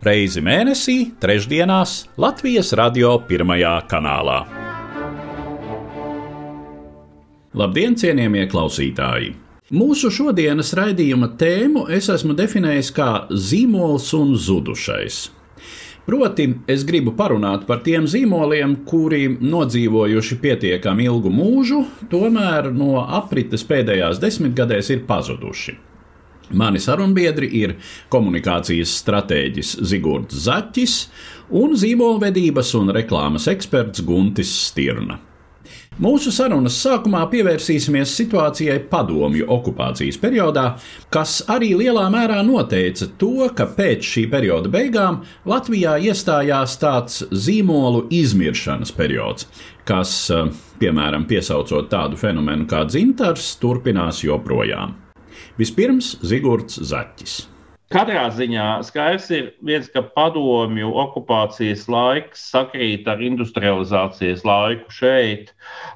Reizi mēnesī, trešdienās, Latvijas radio pirmajā kanālā. Labdien, cienījamie klausītāji! Mūsu šodienas raidījuma tēmu es esmu definējis kā zīmols un zudušais. Proti, es gribu parunāt par tiem zīmoliem, kuri nodzīvojuši pietiekami ilgu mūžu, tomēr no aprites pēdējās desmitgadēs ir pazuduši. Mani sarunbiedri ir komunikācijas stratēģis Zigords Zaķis un zīmolvedības un reklāmas eksperts Guntis Stirna. Mūsu sarunas sākumā pievērsīsimies situācijai padomju okupācijas periodā, kas arī lielā mērā noteica to, ka pēc šī perioda beigām Latvijā iestājās tāds zīmolu izmiršanas periods, kas, eh, piemēram, piesaucot tādu fenomenu kā dzintars, turpinās joprojām. Vispirms Zigords Zaķis. Katrā ziņā skaidrs ir viens, ka padomju okupācijas laiks sakrīt ar industrializācijas laiku šeit,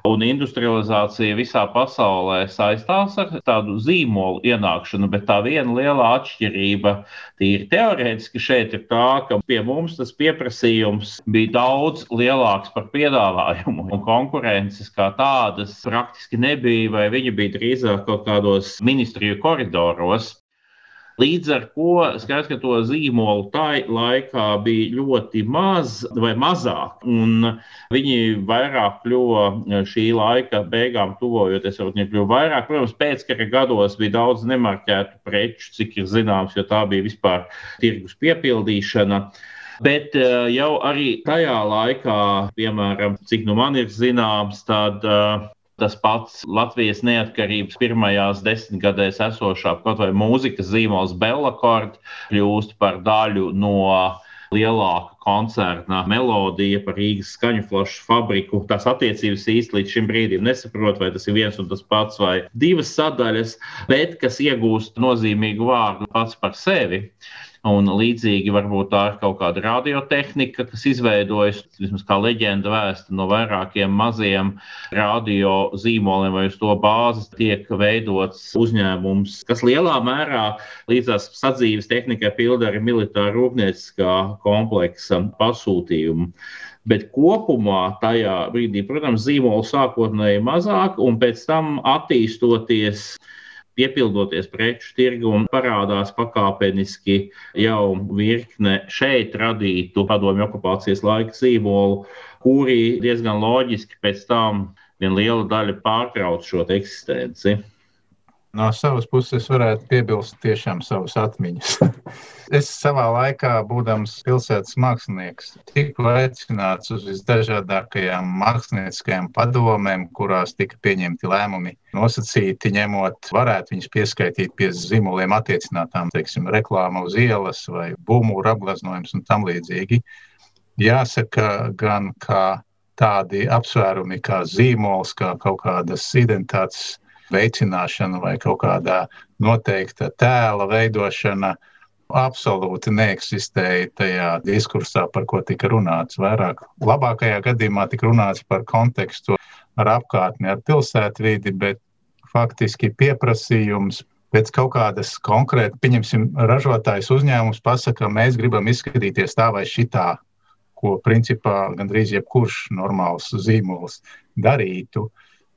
un industrializācija visā pasaulē saistās ar tādu zīmolu ienākšanu, bet tā viena liela atšķirība tīri teorētiski šeit ir tā, ka pie mums tas pieprasījums bija daudz lielāks par piedāvājumu, un konkurences kā tādas praktiski nebija, vai viņi bija drīzāk kaut kādos ministriju koridoros. Līdz ar to skaidrs, ka to zīmolu tai laikā bija ļoti maz vai mazāk, un viņi vairāk kļuva šī laika beigām tuvojoties, viņi kļuva vairāk. Protams, pēckara gados bija daudz nemarķētu preču, cik ir zināms, jo tā bija vispār tirgus piepildīšana. Bet eh, jau arī tajā laikā, piemēram, cik nu man ir zināms, tad uh, Tas pats Latvijas neatkarības pirmajās desmitgadēs esošā kaut vai mūzikas zīmols Bellakord kļūst par daļu no lielāka koncerna melodija par Rīgas skaņu flašu fabriku. Tās attiecības īsti līdz šim brīdim nesaprot, vai tas ir viens un tas pats vai divas sadaļas, bet kas iegūst nozīmīgu vārdu pats par sevi. Un līdzīgi varbūt tā ir kaut kāda radiotehnika, kas izveidojas, vismaz kā leģenda vēsta no vairākiem maziem radio zīmoliem, vai uz to bāzes tiek veidots uzņēmums, kas lielā mērā līdzās sadzīves tehnikai pilda arī militāra rūpnieciskā kompleksa pasūtījumu. Bet kopumā tajā brīdī, protams, zīmola sākotnēji mazāk, un pēc tam attīstoties piepildoties preču tirgu un parādās pakāpeniski jau virkne šeit radītu padomju okupācijas laika zīmolu, kuri diezgan loģiski pēc tam viena liela daļa pārtrauc šo eksistenci. No savas puses varētu piebilst tiešām savas atmiņas. es savā laikā, būdams pilsētas mākslinieks, tiku aicināts uz visdažādākajām mākslinieckajām padomēm, kurās tika pieņemti lēmumi nosacīti, ņemot, varētu viņus pieskaitīt pie zīmoliem attiecinātām, teiksim, reklāma uz ielas vai būmūra apgleznojums un tam līdzīgi. Jāsaka gan, ka tādi apsvērumi kā zīmols, kā kaut kādas identitātes veicināšana vai kaut kādā noteikta tēla veidošana absolūti neeksistēja tajā diskursā, par ko tika runāts. Vairāk, labākajā gadījumā tika runāts par kontekstu ar apkārtni, ar pilsētvidi, bet faktiski pieprasījums pēc kaut kādas konkrētas, pieņemsim, ražotājs uzņēmums pasaka, mēs gribam izskatīties tā vai šitā, ko principā gandrīz jebkurš normāls zīmols darītu.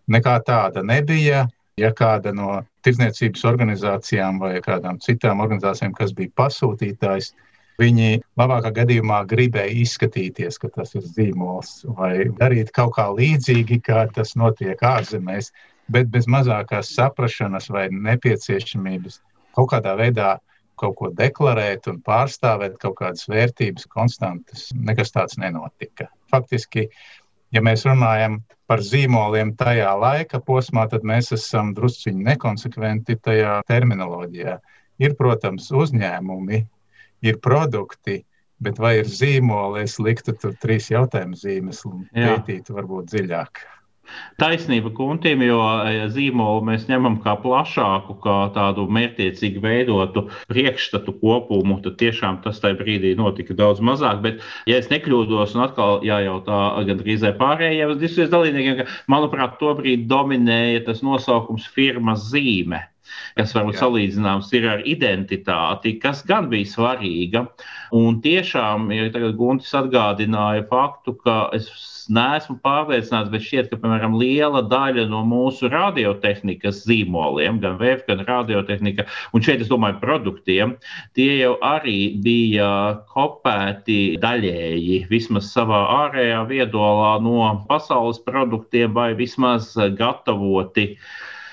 Nekā tāda nebija. Ja kāda no tirdzniecības organizācijām vai kādām citām organizācijām, kas bija pasūtītājs, viņi labākā gadījumā gribēja izskatīties, ka tas ir zīmols, vai darīt kaut kā līdzīgi, kā tas notiek ārzemēs, bet bez mazākās saprašanas vai nepieciešamības kaut kādā veidā kaut ko deklarēt un pārstāvēt kaut kādas vērtības, konstantas. Nekas tāds nenotika. Faktiski ja mēs runājam par zīmoliem tajā laika posmā, tad mēs esam drusciņi nekonsekventi tajā terminoloģijā. Ir, protams, uzņēmumi, ir produkti, Bet vai ir zīmoli, es liktu tur trīs jautājumu zīmes un pētītu varbūt dziļāk. Taisnība kuntim, jo e, zīmolu mēs ņemam kā plašāku, kā tādu mērķiecīgi veidotu priekšstatu kopumu, tad tiešām tas tajā brīdī notika daudz mazāk. Bet, ja es nekļūdos, un atkal jājautā gandrīz pārējiem diskusijas dalībniekiem, ka, manuprāt, tobrīd dominēja tas nosaukums firmas zīme kas varbūt Jā. salīdzināms ir ar identitāti, kas gan bija svarīga. Un tiešām, ja tagad Guntis atgādināja faktu, ka es neesmu pārliecināts, bet šķiet, ka piemēram liela daļa no mūsu radiotehnikas zīmoliem, gan VF, gan radiotehnika, un šeit es domāju produktiem, tie jau arī bija kopēti daļēji, vismaz savā ārējā viedolā no pasaules produktiem vai vismaz gatavoti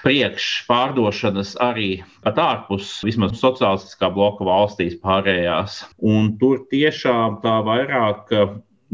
priekšpārdošanas arī pat ārpus vismaz sociālistiskā bloka valstīs pārējās. Un tur tiešām tā vairāk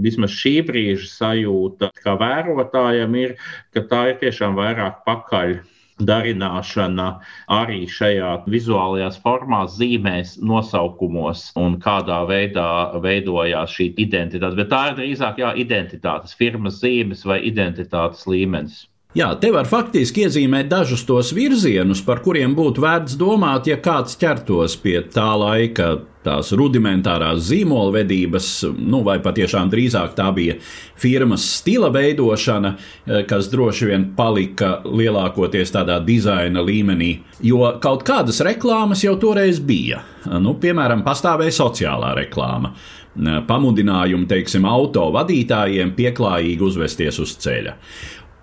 vismaz šī brīža sajūta, kā vērotājiem, ir, ka tā ir tiešām vairāk pakaļ. Darināšana arī šajā vizuālajās formās, zīmēs, nosaukumos un kādā veidā veidojās šī identitāte. Bet tā ir drīzāk jā, identitātes, firmas zīmes vai identitātes līmenis. Jā, te var faktiski iezīmēt dažus tos virzienus, par kuriem būtu vērts domāt, ja kāds ķertos pie tā laika tās rudimentārās zīmolvedības, nu, vai patiešām drīzāk tā bija firmas stila veidošana, eh, kas droši vien palika lielākoties tādā dizaina līmenī, jo kaut kādas reklāmas jau toreiz bija. Nu, piemēram, pastāvēja sociālā reklāma eh, pamudinājumu, teiksim, auto vadītājiem pieklājīgi uzvesties uz ceļa.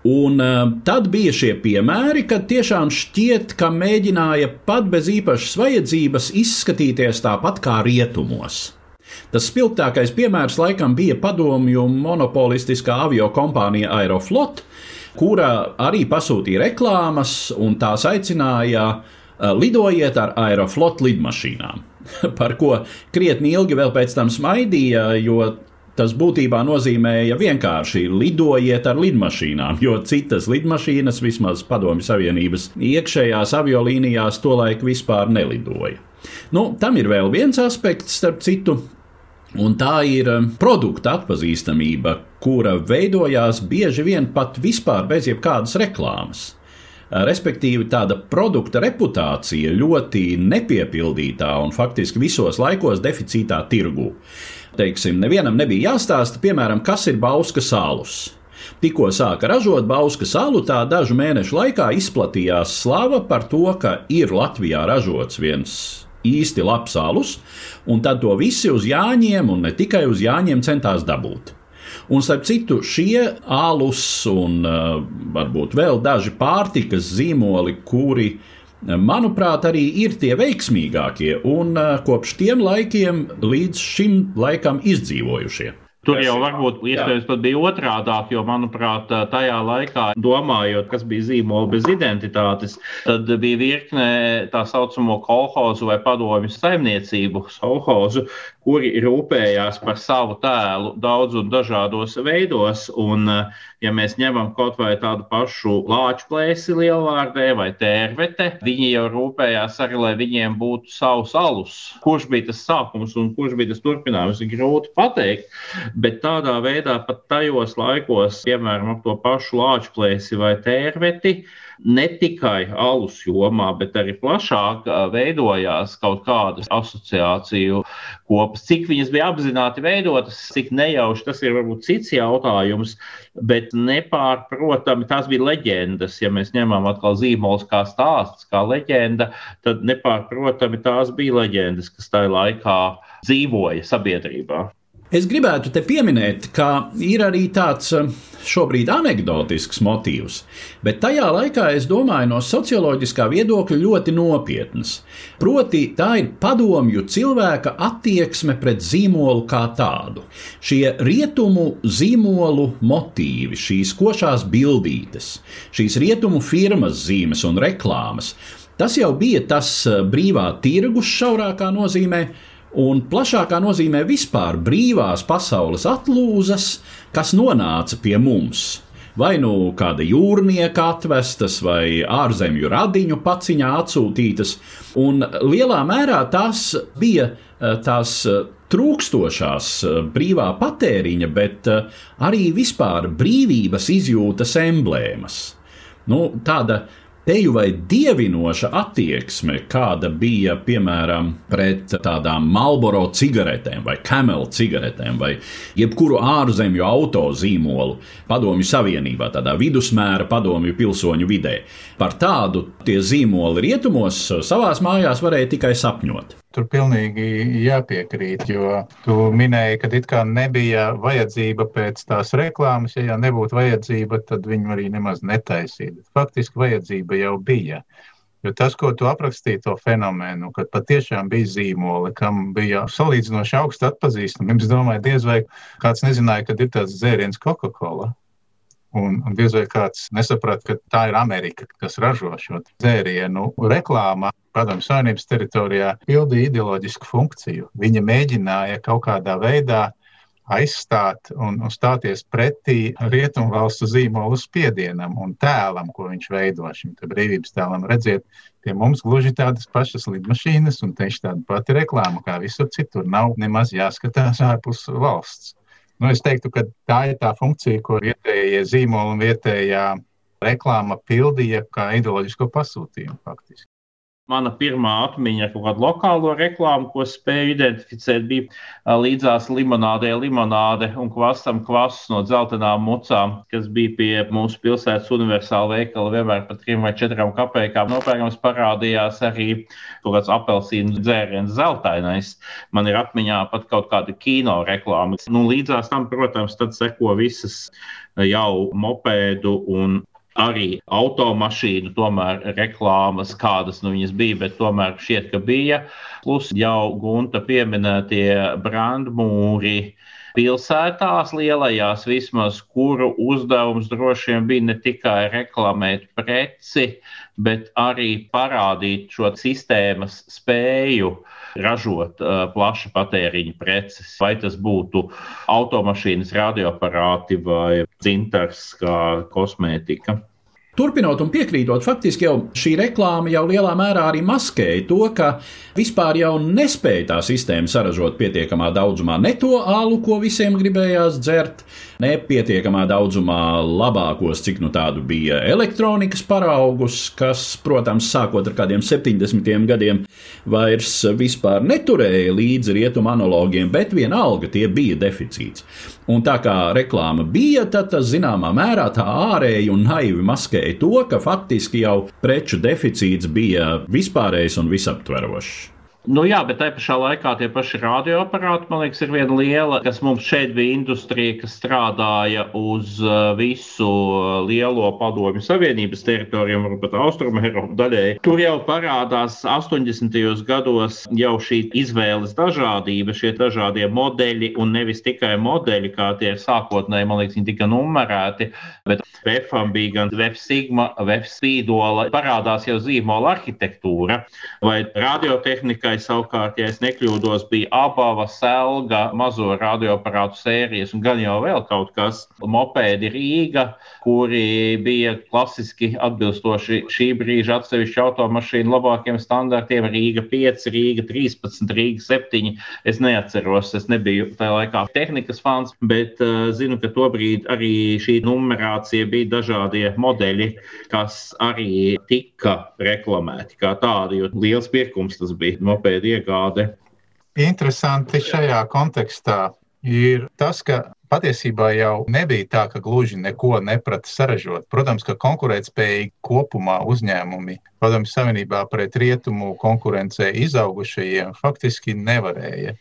Un uh, tad bija šie piemēri, kad tiešām šķiet, ka mēģināja pat bez īpašas vajadzības izskatīties tāpat kā rietumos. Tas spilgtākais piemērs laikam bija padomju monopolistiskā avio kompānija Aeroflot, kura arī pasūtīja reklāmas un tās aicināja uh, lidojiet ar Aeroflot lidmašīnām. Par ko krietni ilgi vēl pēc tam smaidīja, jo Tas būtībā nozīmēja vienkārši lidojiet ar lidmašīnām, jo citas lidmašīnas, vismaz Padomju Savienības iekšējās aviolīnijās, tolaik vispār nelidoja. Nu, tam ir vēl viens aspekts, starp citu, un tā ir um, produkta atpazīstamība, kura veidojās bieži vien pat vispār bez jebkādas reklāmas. Respektīvi, tāda produkta reputācija ļoti nepiepildītā un faktiski visos laikos deficītā tirgū teiksim, nevienam nebija jāstāsta, piemēram, kas ir Bauska salus. Tikko sāka ražot Bauska salu, tā dažu mēnešu laikā izplatījās slava par to, ka ir Latvijā ražots viens īsti labs alus, un tad to visi uz Jāņiem un ne tikai uz Jāņiem centās dabūt. Un, starp citu, šie alus un uh, varbūt vēl daži pārtikas zīmoli, kuri uh, manuprāt, arī ir tie veiksmīgākie un kopš tiem laikiem līdz šim laikam izdzīvojušie. Tur jau varbūt iespējams pat bija otrādāk, jo, manuprāt, tajā laikā, domājot, kas bija zīmola bez identitātes, tad bija virkne tā saucamo kolhozu vai padomju saimniecību, solhozu, kuri rūpējās par savu tēlu daudz un dažādos veidos. Un, ja mēs ņemam kaut vai tādu pašu lāču plēsi lielvārdē vai tērvete, viņi jau rūpējās arī, lai viņiem būtu savs alus. Kurš bija tas sākums un kurš bija tas turpinājums, ir grūti pateikt. Bet tādā veidā pat tajos laikos, piemēram, ap to pašu lāču plēsi vai tērveti, ne tikai alus jomā, bet arī plašāk veidojās kaut kādas asociāciju kopas. Cik viņas bija apzināti veidotas, cik nejauši tas ir varbūt cits jautājums, bet nepārprotami tās bija leģendas. Ja mēs ņemam atkal zīmols kā stāsts, kā leģenda, tad nepārprotami tās bija leģendas, kas tajā laikā dzīvoja sabiedrībā. Es gribētu te pieminēt, ka ir arī tāds eh, šobrīd anegdotisks motīvs, bet tajā laikā es domāju no socioloģiskā viedokļa ļoti nopietns. Proti, tā ir padomju cilvēka attieksme pret zīmolu kā tādu. Šie rietumu zīmolu motīvi, šīs košās bildītes, šīs rietumu firmas zīmes un reklāmas, tas jau bija tas eh, brīvā tirgus šaurākā nozīmē un plašākā nozīmē vispār brīvās pasaules atlūzas, kas nonāca pie mums. Vai nu kāda jūrnieka atvestas, vai ārzemju radiņu paciņā atsūtītas, un lielā mērā tās bija eh, tās eh, trūkstošās brīvā patēriņa, bet arī vispār brīvības izjūtas emblēmas. Nu, tāda teju vai dievinoša attieksme, kāda bija piemēram pret tādām Marlboro cigaretēm vai Camel cigaretēm vai jebkuru ārzemju auto zīmolu Padomju Savienībā, tādā vidusmēra padomju pilsoņu vidē. Par tādu tie zīmoli rietumos savās mājās varēja tikai sapņot. Tur pilnīgi jāpiekrīt, jo tu minēji, ka it kā nebija vajadzība pēc tās reklāmas. Ja jau nebūtu vajadzība, tad viņu arī nemaz netaisītu. Faktiski vajadzība jau bija. Jo tas, ko tu aprakstīji, to fenomenu, kad patiešām bija zīmoli, kam bija salīdzinoši augsta atpazīstamība. Es domāju, diez vai kāds nezināja, ka ir tāds dzēriens Coca-Cola. Un, un diez vai kāds nesaprata, ka tā ir Amerika, kas ražo šo dzērienu. Reklāma Padomju Savienības teritorijā pildīja ideoloģisku funkciju. Viņa mēģināja kaut kādā veidā aizstāt un, un stāties pretī rietumvalstu zīmolu spiedienam un tēlam, ko viņš veido šim brīvības tēlam. Redziet, pie mums gluži tādas pašas lidmašīnas un tieši tāda pati reklāma kā visur citur. Nav nemaz jāskatās ārpus valsts. Nu, es teiktu, ka tā ir tā funkcija, ko vietējie zīmoli un vietējā reklāma pildīja kā ideoloģisko pasūtījumu faktiski. Mana pirmā atmiņa ar kādu lokālo reklāmu, ko spēju identificēt, bija līdzās limonādē, limonāde un kvastam kvass no dzeltenām mucām, kas bija pie mūsu pilsētas universāla veikala vienmēr par trim vai četrām kapekām. Nopērkams parādījās arī kāds apelsīnu dzēriens zeltainais. Man ir atmiņā pat kaut kāda kino reklāma. Nu, līdzās tam, protams, tad seko visas jau mopēdu un arī automašīnu, tomēr reklāmas, kādas nu viņas bija, bet tomēr šķiet, ka bija. Plus jau Gunta pieminētie brandmūri pilsētās, lielajās vismaz, kuru uzdevums droši vien bija ne tikai reklamēt preci, bet arī parādīt šo sistēmas spēju ražot uh, plaša patēriņa preces. Vai tas būtu automašīnas, radioaparāti vai dzintars kā kosmētika. Turpinot un piekrītot, faktiski jau šī reklāma jau lielā mērā arī maskēja to, ka vispār jau nespēja tā sistēma saražot pietiekamā daudzumā ne to alu, ko visiem gribējās dzert, ne pietiekamā daudzumā labākos, cik nu tādu bija elektronikas paraugus, kas, protams, sākot ar kādiem 70. gadiem, vairs vispār neturēja līdzi rietumu analogiem, bet vienalga tie bija deficīts. Un tā kā reklāma bija, tad tas zināmā mērā tā ārēji un naivi maskēja to, ka faktiski jau preču deficīts bija vispārējs un visaptverošs. Nu, jā, bet tajā pašā laikā tie paši radioaparāti, man liekas, ir viena liela, kas mums šeit bija industrija, kas strādāja uz uh, visu lielo padomju savienības teritoriju, varbūt austrumu Eiropu daļēji. Tur jau parādās 80. gados jau šī izvēles dažādība, šie dažādie modeļi, un nevis tikai modeļi, kā tie ir sākotnēji, man liekas, viņi tika numerēti, bet VFam bija gan VF Sigma, VF Spīdola, parādās jau zīmola arhitektūra vai radiotehnikai savukārt, ja es nekļūdos, bija abava, selga, mazo radioaparātu sērijas un gan jau vēl kaut kas. Mopēdi Rīga, kuri bija klasiski atbilstoši šī brīža atsevišķu automašīnu labākiem standartiem. Rīga 5, Rīga 13, Rīga 7. Es neatceros, es nebiju tajā laikā tehnikas fans, bet uh, zinu, ka tobrīd arī šī numerācija bija dažādie modeļi, kas arī tika reklamēti kā tādi, jo liels pirkums tas bija. Mopēdi mopēdu iegāde. Interesanti šajā kontekstā ir tas, ka patiesībā jau nebija tā, ka gluži neko neprata saražot. Protams, ka konkurētspējīgi kopumā uzņēmumi Padomju Savienībā pret rietumu konkurencē izaugušajiem faktiski nevarēja.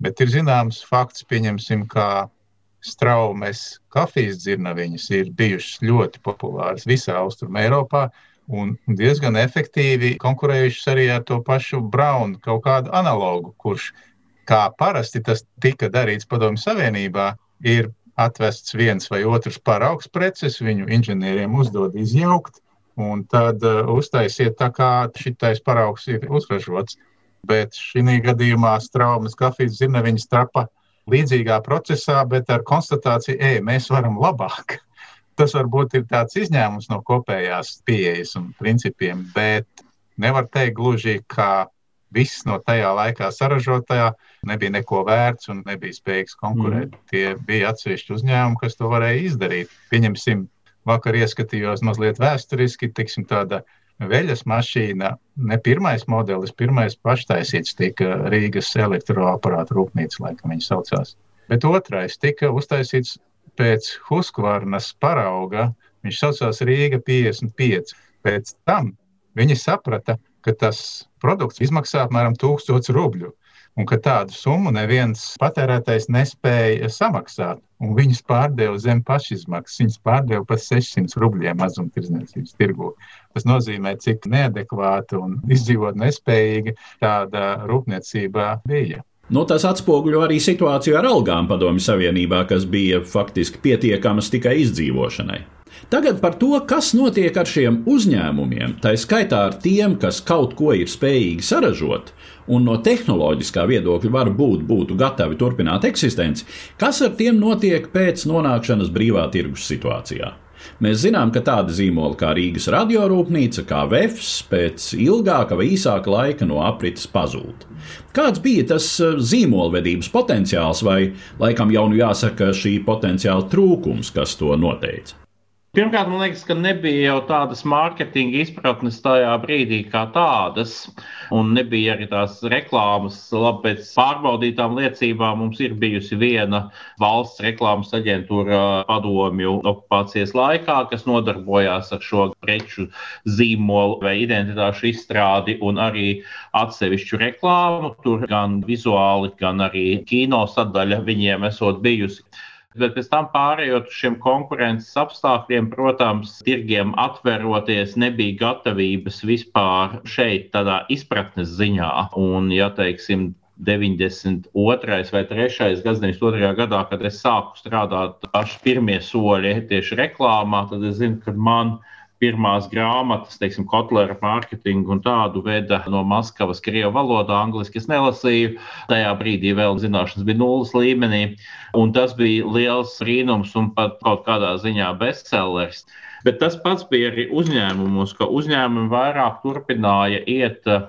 Bet ir zināms fakts, pieņemsim, ka straumes kafijas dzirnaviņas ir bijušas ļoti populāras visā Austrumē Eiropā un diezgan efektīvi konkurējušas arī ar to pašu Braunu, kaut kādu analogu, kurš, kā parasti tas tika darīts Padomju Savienībā, ir atvests viens vai otrs paraugs preces, viņu inženieriem uzdod izjaukt, un tad uh, uztaisiet tā, kā šitais paraugs ir uzražots. Bet šī gadījumā straumes kafijas zirneviņas trapa līdzīgā procesā, bet ar konstatāciju, ej, mēs varam labāk tas varbūt ir tāds izņēmums no kopējās pieejas un principiem, bet nevar teikt gluži, ka Viss no tajā laikā saražotājā nebija neko vērts un nebija spējīgs konkurēt. Mm. Tie bija atsevišķi uzņēmumi, kas to varēja izdarīt. Pieņemsim, vakar ieskatījos mazliet vēsturiski, tiksim, tāda veļas mašīna, ne pirmais modelis, pirmais paštaisīts tika Rīgas elektroaparātu rūpnīca, laikam viņi saucās. Bet otrais tika uztaisīts pēc Huskvarnas parauga, viņš saucās Rīga 55. Pēc tam viņi saprata, ka tas produkts izmaksā apmēram 1000 rubļu. Un ka tādu summu neviens patērētājs nespēja samaksāt. Viņus pārdeva zem pašizmaksas. Viņus pārdeva par 600 rubļiem mazumtirdzniecības tirgū. Tas nozīmē, cik neadekvāta un izdzīvot nespējīga tāda rūpniecība bija. Nu, tas atspoguļo arī situāciju ar algām Padomju Savienībā, kas bija faktiski pietiekamas tikai izdzīvošanai. Tagad par to, kas notiek ar šiem uzņēmumiem, tā skaitā ar tiem, kas kaut ko ir spējīgi saražot, un no tehnoloģiskā viedokļa varbūt būtu gatavi turpināt eksistenci, kas ar tiem notiek pēc nonākšanas brīvā tirgus situācijā. Mēs zinām, ka tādi zīmoli kā Rīgas radiorūpnīca, kā VEFS, pēc ilgāka vai īsāka laika no aprites pazūd. Kāds bija tas eh, zīmolvedības potenciāls, vai laikam jau nu jāsaka šī potenciāla trūkums, kas to noteica? Pirmkārt, man liekas, ka nebija jau tādas mārketinga izpratnes tajā brīdī kā tādas, un nebija arī tās reklāmas. Labi, pēc pārbaudītām liecībām mums ir bijusi viena valsts reklāmas aģentūra padomju okupācijas laikā, kas nodarbojās ar šo preču zīmolu vai identitāšu izstrādi un arī atsevišķu reklāmu. Tur gan vizuāli, gan arī kino sadaļa viņiem esot bijusi. Bet pēc tam pārējot uz šiem konkurences apstākļiem, protams, tirgiem atveroties, nebija gatavības vispār šeit, tādā izpratnes ziņā. Un, ja teiksim, 92. vai 3. gadsimta gadā, kad es sāku strādāt, paši pirmie soļi tieši reklāmā, tad es zinu, ka man ir pirmās grāmatas, teiksim, Kotlera mārketingu un tādu veda no Maskavas, krievu valodā, angliski es nelasīju. Tajā brīdī vēl zināšanas bija nulles līmenī, un tas bija liels brīnums un pat kaut kādā ziņā bestsellers. Bet tas pats bija arī uzņēmumos, ka uzņēmumi vairāk turpināja iet eh,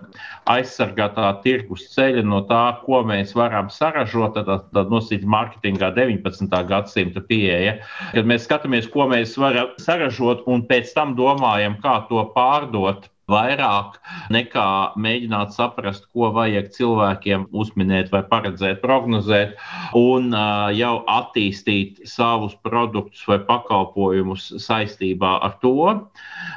aizsargātā tirgus ceļa no tā, ko mēs varam saražot. Tad, tad nosīt mārketingā 19. gadsimta pieeja, kad mēs skatāmies, ko mēs varam saražot un pēc tam domājam, kā to pārdot vairāk nekā mēģināt saprast, ko vajag cilvēkiem uzminēt, vai paredzēt, prognozēt, un uh, jau attīstīt savus produktus vai pakalpojumus saistībā ar to.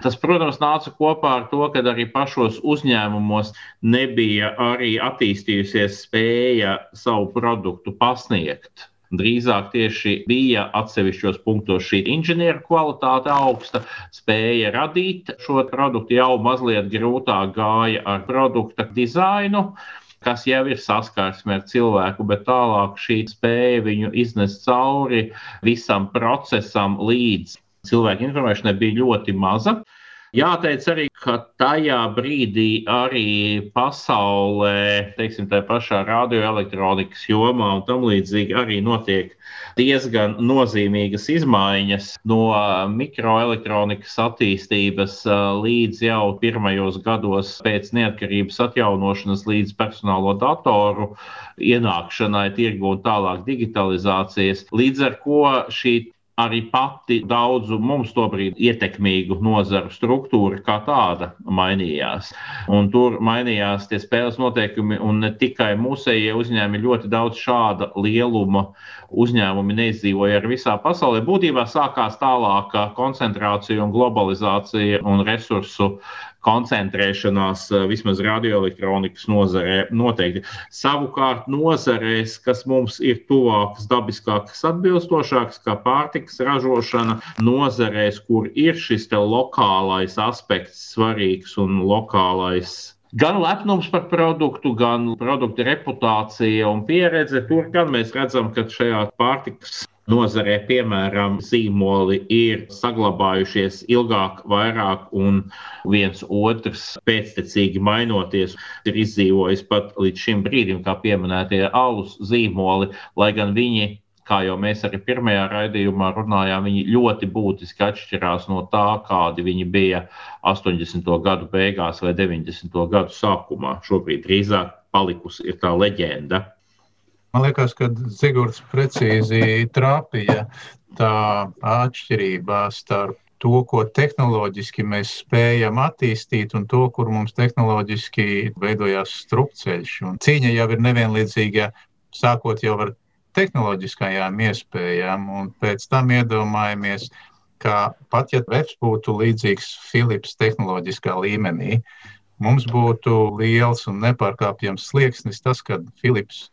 Tas, protams, nāca kopā ar to, ka arī pašos uzņēmumos nebija arī attīstījusies spēja savu produktu pasniegt Drīzāk tieši bija atsevišķos punktos šī inženieru kvalitāte augsta, spēja radīt šo produktu, jau mazliet grūtāk gāja ar produkta dizainu kas jau ir saskarsme ar cilvēku, bet tālāk šī spēja viņu iznest cauri visam procesam līdz cilvēku informēšanai bija ļoti maza. Jāteic arī, ka tajā brīdī arī pasaulē, teiksim, tā pašā radioelektronikas jomā un tam līdzīgi arī notiek diezgan nozīmīgas izmaiņas no mikroelektronikas attīstības līdz jau pirmajos gados pēc neatkarības atjaunošanas līdz personālo datoru ienākšanai tirgu un tālāk digitalizācijas, līdz ar ko šī arī pati daudzu mums tobrīd ietekmīgu nozaru struktūra kā tāda mainījās. Un tur mainījās tie spēles noteikumi, un ne tikai mūsējie uzņēmumi, ļoti daudz šāda lieluma uzņēmumi neizdzīvoja ar visā pasaulē. Būtībā sākās tālākā koncentrācija un globalizācija un resursu koncentrēšanās eh, vismaz radioelektronikas nozarē noteikti. Savukārt nozarēs, kas mums ir tuvākas, dabiskākas, atbilstošākas, kā pārtikas ražošana, nozarēs, kur ir šis lokālais aspekts svarīgs un lokālais Gan lepnums par produktu, gan produkta reputācija un pieredze. Tur gan mēs redzam, ka šajā pārtikas nozarē, piemēram, zīmoli ir saglabājušies ilgāk, vairāk, un viens otrs pēctecīgi mainoties, ir izdzīvojis pat līdz šim brīdim, kā pieminētie alus zīmoli, lai gan viņi kā jau mēs arī pirmajā raidījumā runājām, viņi ļoti būtiski atšķirās no tā, kādi viņi bija 80. gadu beigās vai 90. gadu sākumā. Šobrīd drīzāk palikusi ir tā leģenda. Man liekas, ka Zigorts precīzi trāpīja tā atšķirība starp to, ko tehnoloģiski mēs spējam attīstīt, un to, kur mums tehnoloģiski veidojās strupceļš. Un cīņa jau ir nevienlīdzīga, sākot jau ar tehnoloģiskajām iespējām, un pēc tam iedomājamies, ka pat ja Vēps būtu līdzīgs Philips tehnoloģiskā līmenī, mums būtu liels un nepārkāpjams slieksnis tas, ka Philips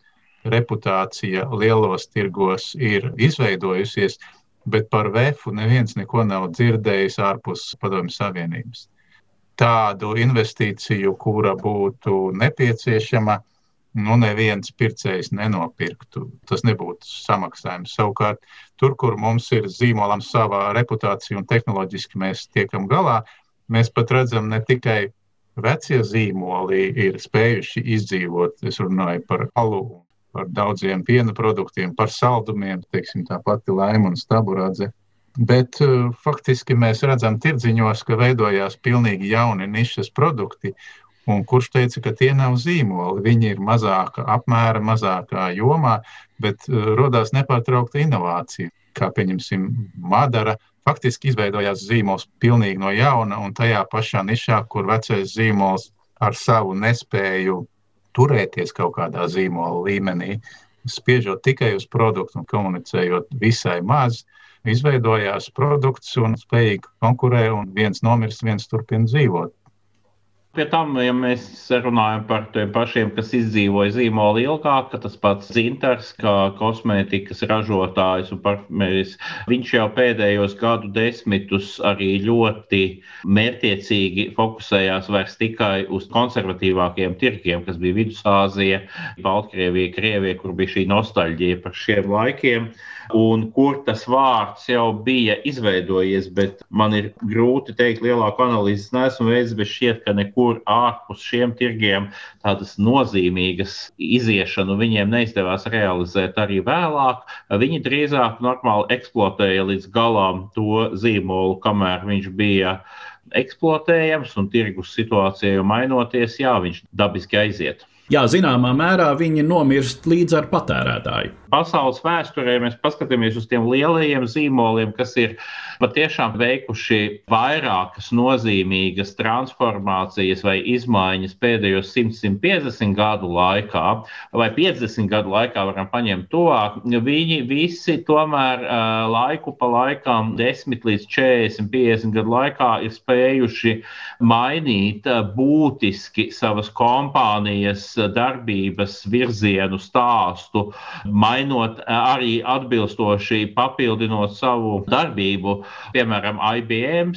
reputācija lielos tirgos ir izveidojusies, bet par VF neviens neko nav dzirdējis ārpus Padomju Savienības. Tādu investīciju, kura būtu nepieciešama, nu, neviens pircējs nenopirktu. Tas nebūtu samaksājums. Savukārt, tur, kur mums ir zīmolam savā reputācija un tehnoloģiski mēs tiekam galā, mēs pat redzam ne tikai vecie zīmoli ir spējuši izdzīvot. Es runāju par alu par daudziem piena produktiem, par saldumiem, teiksim, tā pati laima un staburadze. Bet uh, faktiski mēs redzam tirdziņos, ka veidojās pilnīgi jauni nišas produkti, un kurš teica, ka tie nav zīmoli. Viņi ir mazāka apmēra, mazākā jomā, bet uh, rodās nepārtraukta inovācija. Kā pieņemsim, Madara faktiski izveidojās zīmols pilnīgi no jauna, un tajā pašā nišā, kur vecais zīmols ar savu nespēju turēties kaut kādā zīmola līmenī, spiežot tikai uz produktu un komunicējot visai maz, izveidojās produkts un spējīgi konkurē, un viens nomirst, viens turpina dzīvot. Pie tam, ja mēs runājam par tiem pašiem, kas izdzīvoja zīmoli ilgāk, tas pats Zintars, kā kosmētikas ražotājs un parfumēris, viņš jau pēdējos gadu desmitus arī ļoti mērķiecīgi fokusējās vairs tikai uz konservatīvākiem tirgiem, kas bija Vidusāzija, Baltkrievija, Krievija, kur bija šī nostalģija par šiem laikiem un kur tas vārds jau bija izveidojies, man ir grūti teikt, lielāku analīzes neesmu veicis, bet šķiet, ka nekur ārpus šiem tirgiem tādas nozīmīgas iziešanu viņiem neizdevās realizēt arī vēlāk. Viņi drīzāk normāli eksploatēja līdz galam to zīmolu, kamēr viņš bija eksploatējams un tirgus situācija mainoties, jā, viņš dabiski aiziet. Jā, zināmā mērā viņi nomirst līdz ar patērētāju pasaules vēsturē mēs paskatāmies uz tiem lielajiem zīmoliem, kas ir patiešām veikuši vairākas nozīmīgas transformācijas vai izmaiņas pēdējos 100-150 gadu laikā, vai 50 gadu laikā varam paņemt tuvāk, viņi visi tomēr laiku pa laikam, 10 līdz 40, 50 gadu laikā ir spējuši mainīt būtiski savas kompānijas darbības virzienu, stāstu, mainīt mainot, eh, arī atbilstoši papildinot savu darbību. Piemēram, IBM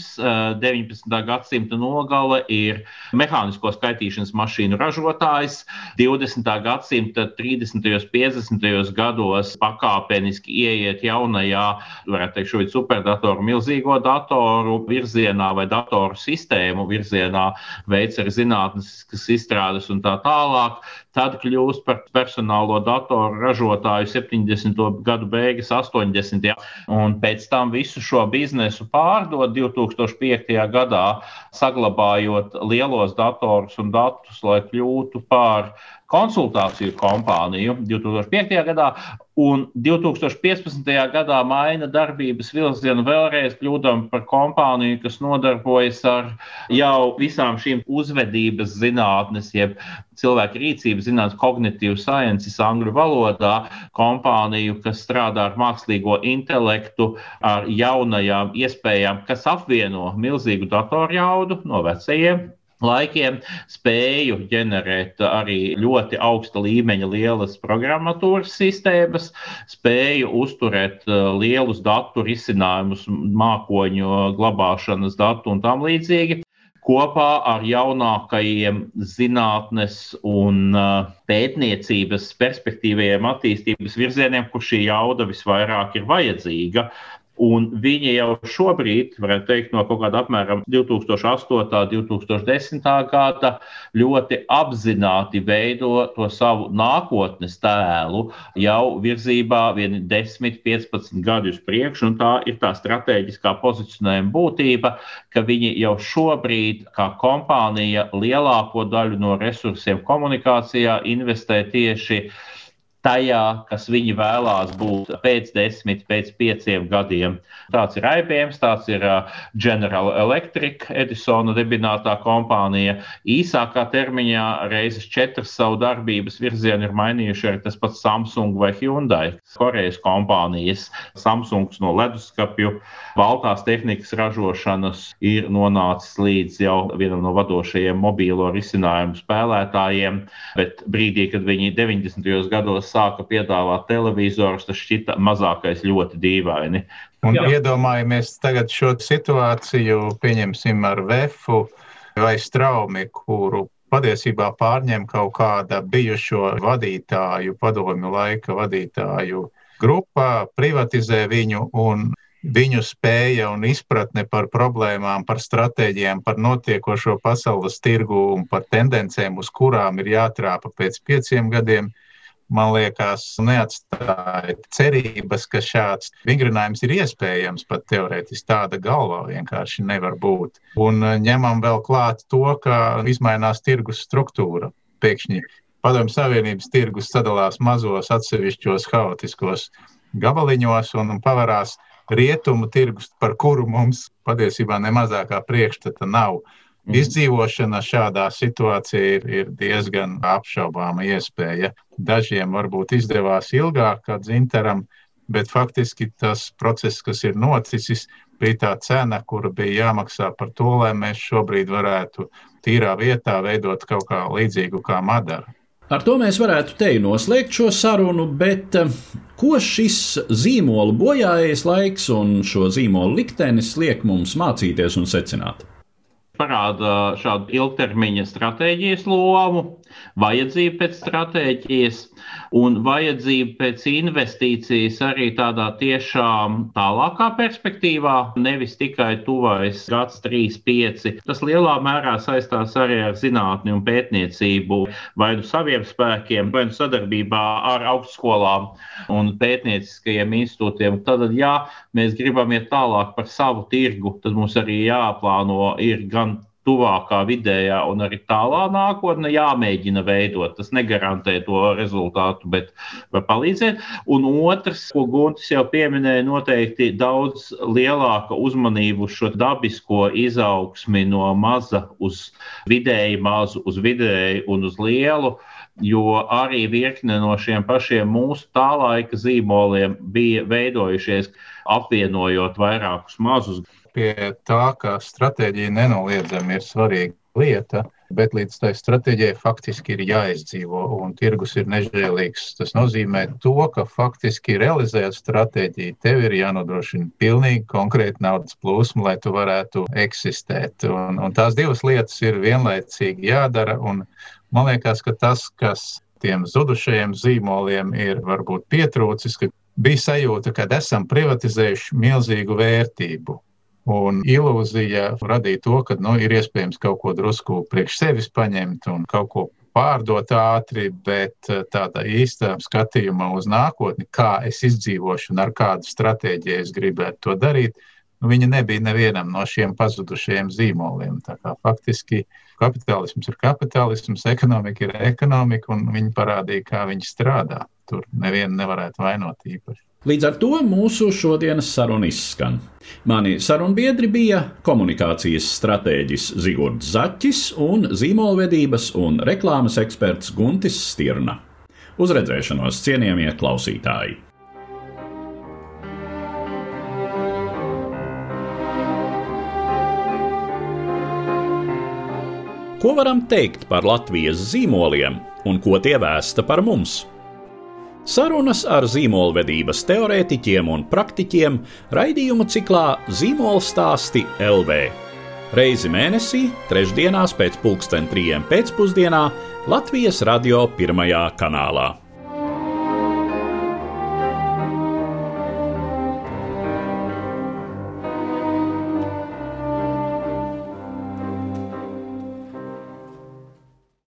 19. Eh, gadsimta nogale ir mehānisko skaitīšanas mašīnu ražotājs. 20. gadsimta 30. un 50. gados pakāpeniski ieiet jaunajā, varētu teikt, šobrīd superdatoru, milzīgo datoru virzienā vai datoru sistēmu virzienā, veids arī zinātniskas izstrādes un tā tālāk. Tad kļūst par personālo datoru ražotāju 70. gadu beigas, 80. un pēc tam visu šo biznesu pārdot 2005. gadā, saglabājot lielos datorus un datus, lai kļūtu par konsultāciju kompāniju 2005. gadā, un 2015. gadā maina darbības virzienu vēlreiz, kļūdam par kompāniju, kas nodarbojas ar jau visām šīm uzvedības zinātnes, jeb cilvēku rīcības zinātnes, kognitīvu sciences angļu valodā, kompāniju, kas strādā ar mākslīgo intelektu, ar jaunajām iespējām, kas apvieno milzīgu datorjaudu no vecajiem laikiem spēju ģenerēt arī ļoti augsta līmeņa lielas programmatūras sistēmas, spēju uzturēt uh, lielus datu risinājumus, mākoņu glabāšanas datu un tam līdzīgi. Kopā ar jaunākajiem zinātnes un uh, pētniecības perspektīviem, attīstības virzieniem, kur šī jauda visvairāk ir vajadzīga. Un viņi jau šobrīd, varētu teikt, no kaut kāda apmēram 2008. un 2010. gada ļoti apzināti veido to savu nākotnes tēlu jau virzībā 10, 15 gadu uz priekšu. Tā ir tā strateģiskā pozicionējuma būtība, ka viņi jau šobrīd, kā kompānija, lielāko daļu no resursiem komunikācijā investē tieši tajā, kas viņi vēlās būt pēc desmit, pēc pieciem gadiem. Tāds ir IBM, tāds ir General Electric, Edisona dibinātā kompānija. Īsākā termiņā reizes četras savu darbības virzienu ir mainījuši arī tas pats Samsung vai Hyundai, Korejas kompānijas. Samsungs no leduskapju, baltās tehnikas ražošanas ir nonācis līdz jau vienam no vadošajiem mobīlo risinājumu spēlētājiem, bet brīdī, kad viņi 90. gados sāka piedāvāt televizorus, tas šķita mazākais ļoti dīvaini. Un Jā. iedomājamies tagad šo situāciju, pieņemsim ar Vefu vai Straumi, kuru patiesībā pārņem kaut kāda bijušo vadītāju, padomju laika vadītāju grupa, privatizē viņu un viņu spēja un izpratne par problēmām, par stratēģijām, par notiekošo pasaules tirgu un par tendencēm, uz kurām ir jātrāpa pēc pieciem gadiem, man liekas, neatstāja cerības, ka šāds vingrinājums ir iespējams. Pat teorētiski tāda galvā vienkārši nevar būt. Un eh, ņemam vēl klāt to, ka izmainās tirgus struktūra. Pēkšņi Padomju Savienības tirgus sadalās mazos, atsevišķos, haotiskos gabaliņos un pavarās rietumu tirgus, par kuru mums patiesībā ne mazākā priekšstata nav. Mm. Izdzīvošana šādā situācijā ir, ir diezgan apšaubāma iespēja. Dažiem varbūt izdevās ilgāk, kā dzintaram, bet faktiski tas process, kas ir noticis, bija tā cena, kura bija jāmaksā par to, lai mēs šobrīd varētu tīrā vietā veidot kaut kā līdzīgu kā Madara. Ar to mēs varētu te noslēgt šo sarunu, bet eh, ko šis zīmola bojājais laiks un šo zīmola liktenis liek mums mācīties un secināt? Parāda šādu ilgtermiņa stratēģijas lomu, vajadzību pēc stratēģijas un vajadzību pēc investīcijas arī tādā tiešām tālākā perspektīvā, nevis tikai tuvais gads, 3, 5. Tas lielā mērā saistās arī ar zinātni un pētniecību, vai nu saviem spēkiem, vai nu sadarbībā ar augstskolām un pētnieciskajiem institūtiem. Tad, ja mēs gribam iet tālāk par savu tirgu, tad mums arī jāplāno ir gan tuvākā, vidējā un arī tālā nākotnē jāmēģina veidot. Tas negarantē to rezultātu, bet var palīdzēt. Un otrs, ko Guntis jau pieminēja, noteikti daudz lielāka uzmanība uz šo dabisko izaugsmi no maza uz vidēji mazu, uz vidēju un uz lielu. Jo arī virkne no šiem pašiem mūsu tā laika zīmoliem bija veidojušies apvienojot vairākus mazus pie tā, ka stratēģija nenoliedzami ir svarīga lieta, bet līdz tai stratēģijai faktiski ir jāizdzīvo, un tirgus ir nežēlīgs. Tas nozīmē to, ka faktiski realizējot stratēģiju, tev ir jānodrošina pilnīgi konkrēta naudas plūsma, lai tu varētu eksistēt. Un, un tās divas lietas ir vienlaicīgi jādara, un man liekas, ka tas, kas tiem zudušajiem zīmoliem ir varbūt pietrūcis, ka bija sajūta, ka esam privatizējuši milzīgu vērtību. Un ilūzija radīja to, ka nu, ir iespējams kaut ko drusku priekš sevis paņemt un kaut ko pārdot ātri, bet eh, tāda īsta skatījuma uz nākotni, kā es izdzīvošu un ar kādu stratēģiju es gribētu to darīt, nu, viņa nebija nevienam no šiem pazudušajiem zīmoliem. Faktiski kapitālisms ir kapitālisms, ekonomika ir ekonomika, un viņi parādīja, kā viņi strādā. Tur nevienu nevarētu vainot īpaši. Līdz ar to mūsu šodienas saruna izskan. Mani sarunbiedri bija komunikācijas stratēģis Zigords Zaķis un zīmolvedības un reklāmas eksperts Guntis Stirna. Uz redzēšanos, cienījamie klausītāji! Ko varam teikt par Latvijas zīmoliem un ko tie vēsta par mums? Sarunas ar zīmolvedības teorētiķiem un praktiķiem raidījumu ciklā Zīmola stāsti LV. Reizi mēnesī, trešdienās pēc pulksten trījiem pēcpusdienā Latvijas radio pirmajā kanālā.